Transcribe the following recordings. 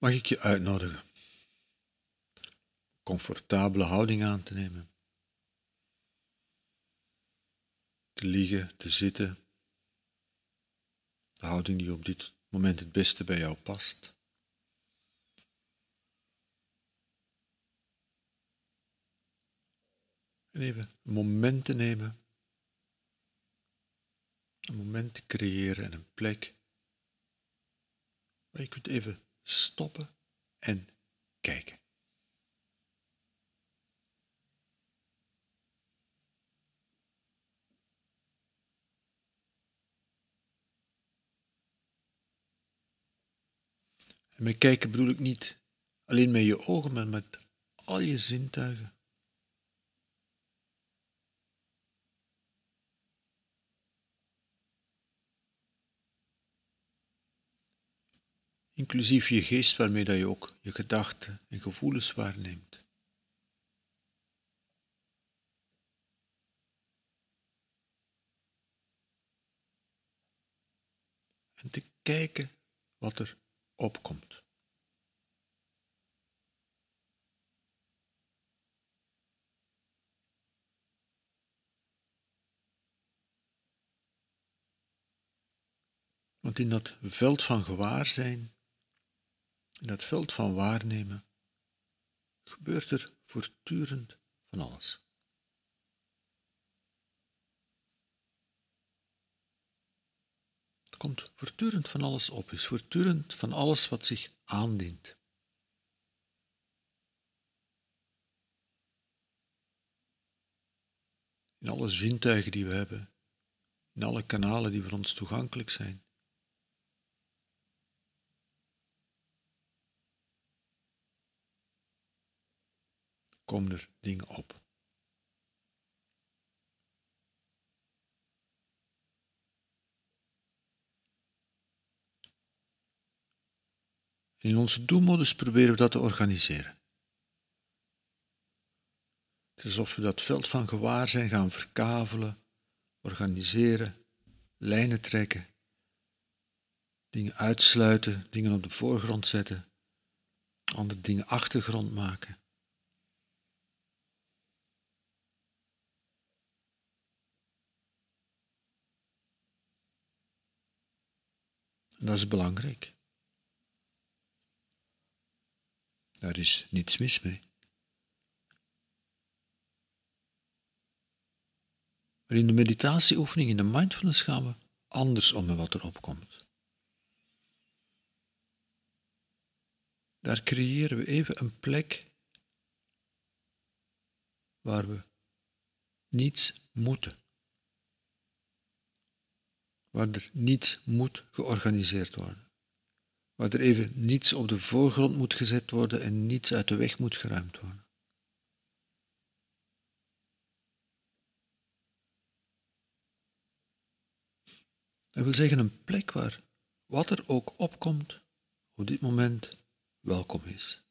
mag ik je uitnodigen comfortabele houding aan te nemen. Te liggen, te zitten. De houding die op dit moment het beste bij jou past. En even een moment te nemen. Een moment te creëren en een plek waar je kunt even stoppen en kijken. En met kijken bedoel ik niet alleen met je ogen, maar met al je zintuigen. Inclusief je geest waarmee dat je ook je gedachten en gevoelens waarneemt. En te kijken wat er opkomt. Want in dat veld van gewaarzijn, in dat veld van waarnemen, gebeurt er voortdurend van alles. komt voortdurend van alles op, is voortdurend van alles wat zich aandient. In alle zintuigen die we hebben, in alle kanalen die voor ons toegankelijk zijn. Komen er dingen op. In onze doelmodus proberen we dat te organiseren. Het is alsof we dat veld van gewaarzijn gaan verkavelen, organiseren, lijnen trekken, dingen uitsluiten, dingen op de voorgrond zetten, andere dingen achtergrond maken. Dat is belangrijk. Daar is niets mis mee. Maar in de meditatieoefening, in de mindfulness gaan we anders om met wat er opkomt. Daar creëren we even een plek waar we niets moeten. Waar er niets moet georganiseerd worden waar er even niets op de voorgrond moet gezet worden en niets uit de weg moet geruimd worden. Dat wil zeggen een plek waar wat er ook opkomt op dit moment welkom is.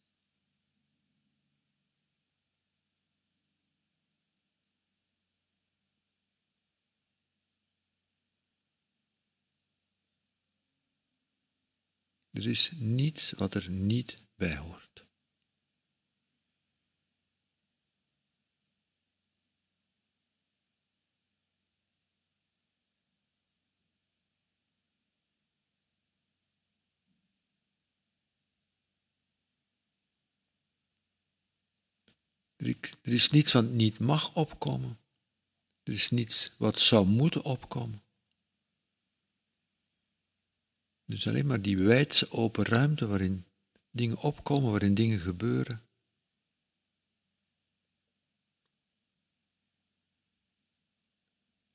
Er is niets wat er niet bij hoort. Er is niets wat niet mag opkomen. Er is niets wat zou moeten opkomen. Dus alleen maar die wijdse open ruimte waarin dingen opkomen, waarin dingen gebeuren.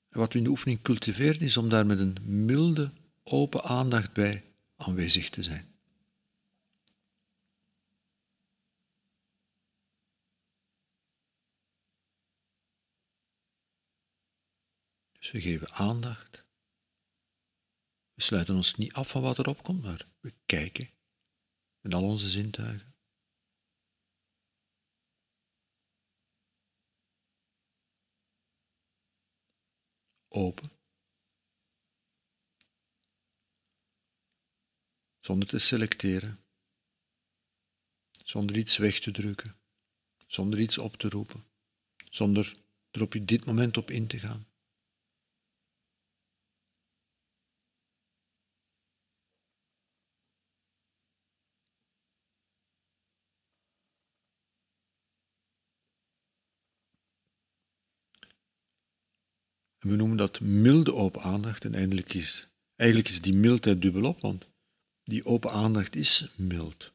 En wat we in de oefening cultiveren is om daar met een milde, open aandacht bij aanwezig te zijn. Dus we geven aandacht we sluiten ons niet af van wat erop komt, maar we kijken met al onze zintuigen. Open. Zonder te selecteren. zonder iets weg te drukken, zonder iets op te roepen, zonder er op dit moment op in te gaan. We noemen dat milde open aandacht en eigenlijk is, eigenlijk is die mildheid dubbelop, want die open aandacht is mild.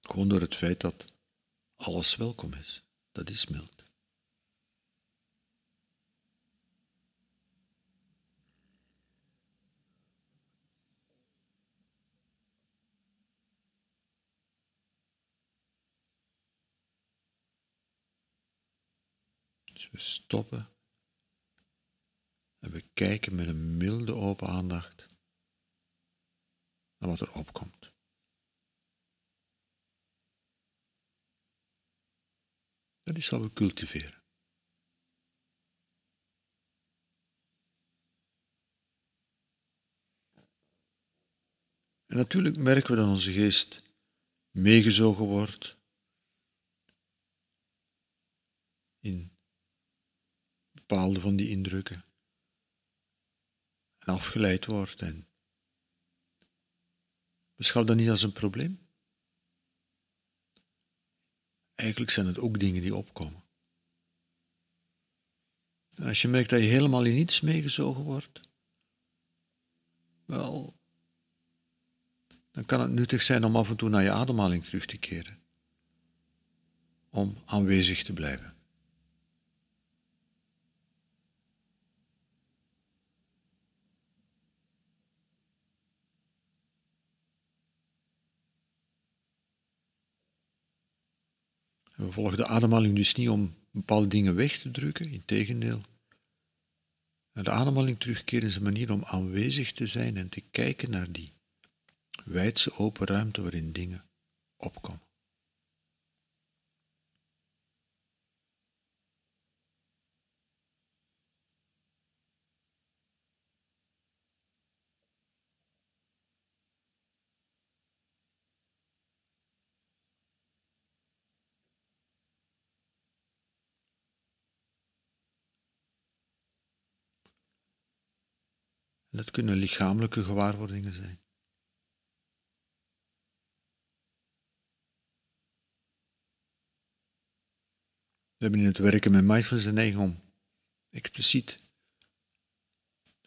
Gewoon door het feit dat alles welkom is. Dat is mild. Dus we stoppen en we kijken met een milde open aandacht naar wat er opkomt. Dat is wat we cultiveren. En natuurlijk merken we dat onze geest meegezogen wordt in bepaalde van die indrukken afgeleid wordt en beschouw dat niet als een probleem. Eigenlijk zijn het ook dingen die opkomen. En als je merkt dat je helemaal in niets meegezogen wordt, wel, dan kan het nuttig zijn om af en toe naar je ademhaling terug te keren. Om aanwezig te blijven. We volgen de ademhaling dus niet om bepaalde dingen weg te drukken, integendeel. De ademhaling terugkeren is een manier om aanwezig te zijn en te kijken naar die wijdse open ruimte waarin dingen opkomen. Dat kunnen lichamelijke gewaarwordingen zijn. We hebben in het werken met mindfulness de neiging om expliciet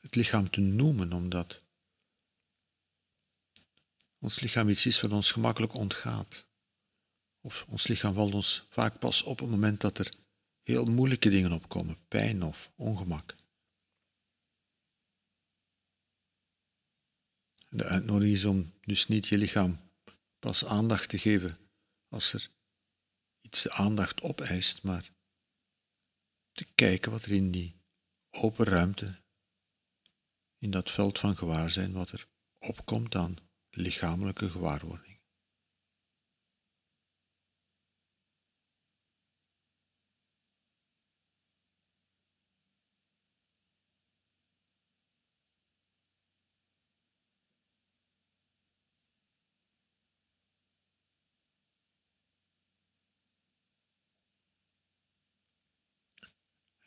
het lichaam te noemen, omdat ons lichaam iets is wat ons gemakkelijk ontgaat. Of ons lichaam valt ons vaak pas op het moment dat er heel moeilijke dingen opkomen, pijn of ongemak. De uitnodiging is om dus niet je lichaam pas aandacht te geven als er iets de aandacht opeist, maar te kijken wat er in die open ruimte, in dat veld van gewaarzijn, wat er opkomt aan lichamelijke gewaarwording.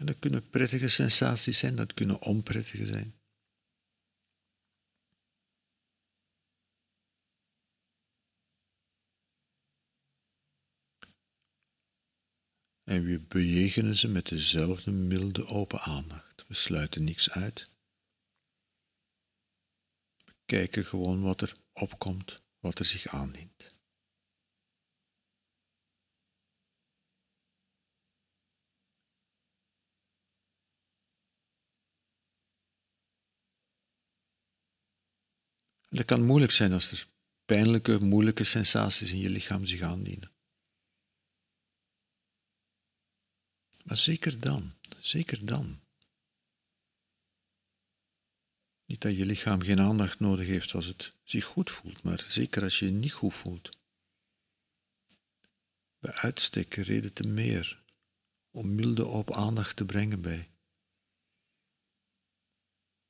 Dat kunnen prettige sensaties zijn, dat kunnen onprettige zijn. En we bejegenen ze met dezelfde milde open aandacht. We sluiten niks uit. We kijken gewoon wat er opkomt, wat er zich aandient. Dat kan moeilijk zijn als er pijnlijke, moeilijke sensaties in je lichaam zich aandienen. Maar zeker dan, zeker dan. Niet dat je lichaam geen aandacht nodig heeft als het zich goed voelt, maar zeker als je je niet goed voelt. Bij uitstek reden te meer om milde op aandacht te brengen bij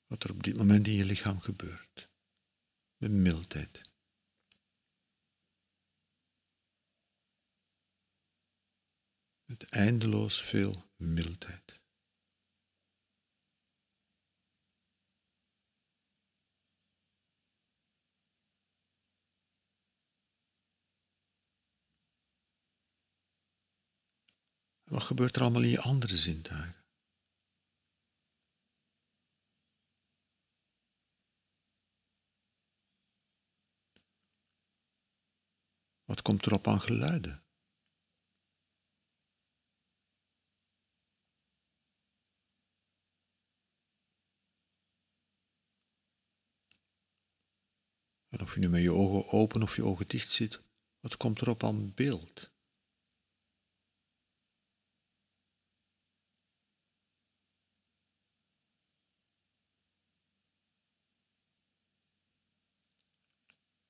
wat er op dit moment in je lichaam gebeurt de mildheid. Met eindeloos veel mildheid. Wat gebeurt er allemaal in je andere zintuigen? Wat komt erop aan geluiden? En of je nu met je ogen open of je ogen dicht zit, wat komt erop aan beeld?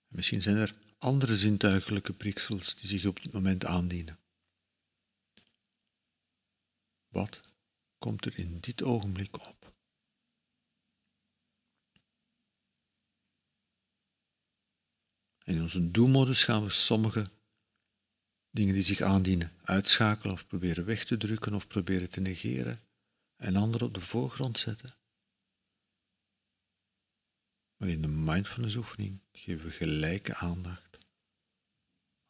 Misschien zijn er andere zintuigelijke priksels die zich op dit moment aandienen. Wat komt er in dit ogenblik op? En in onze doelmodus gaan we sommige dingen die zich aandienen uitschakelen of proberen weg te drukken of proberen te negeren en andere op de voorgrond zetten. Maar in de mindfulness oefening geven we gelijke aandacht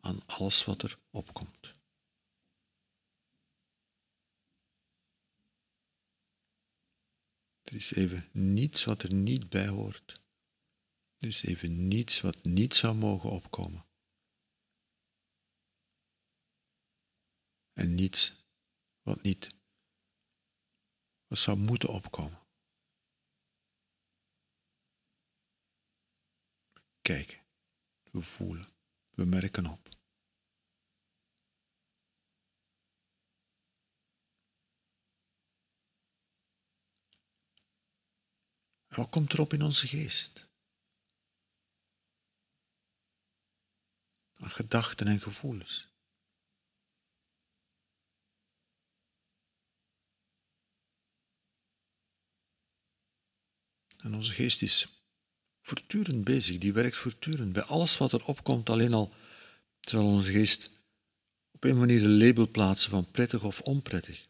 aan alles wat er opkomt. Er is even niets wat er niet bij hoort. Er is even niets wat niet zou mogen opkomen. En niets wat niet wat zou moeten opkomen. kijken, we voelen, we merken op. wat komt er op in onze geest? Aan gedachten en gevoelens. En onze geest is voortdurend bezig, die werkt voortdurend. Bij alles wat er opkomt, alleen al zal onze geest op een manier een label plaatsen van prettig of onprettig.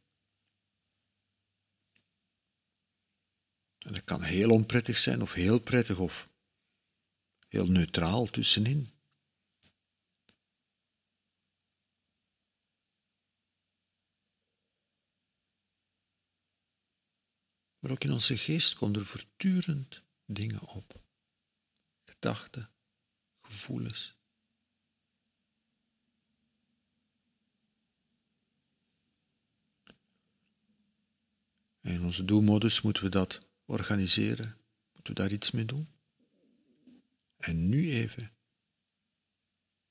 En dat kan heel onprettig zijn of heel prettig of heel neutraal tussenin. Maar ook in onze geest komen er voortdurend dingen op gedachten, gevoelens. En in onze doelmodus moeten we dat organiseren, moeten we daar iets mee doen. En nu even,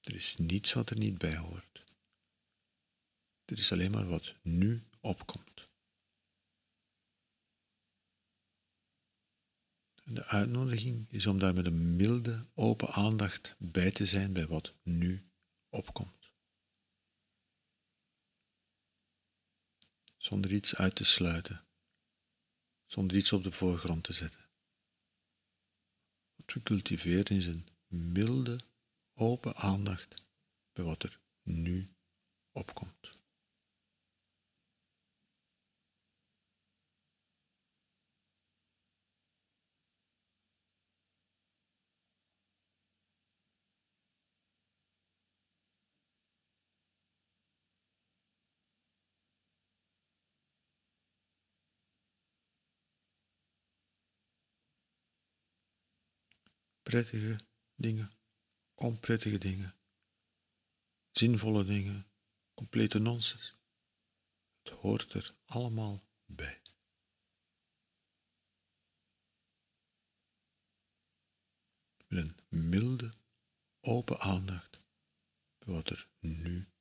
er is niets wat er niet bij hoort. Er is alleen maar wat nu opkomt. de uitnodiging is om daar met een milde, open aandacht bij te zijn bij wat nu opkomt. Zonder iets uit te sluiten, zonder iets op de voorgrond te zetten. Wat we cultiveren is een milde, open aandacht bij wat er nu opkomt. Prettige dingen, onprettige dingen, zinvolle dingen, complete nonsens. Het hoort er allemaal bij. Met een milde, open aandacht wat er nu.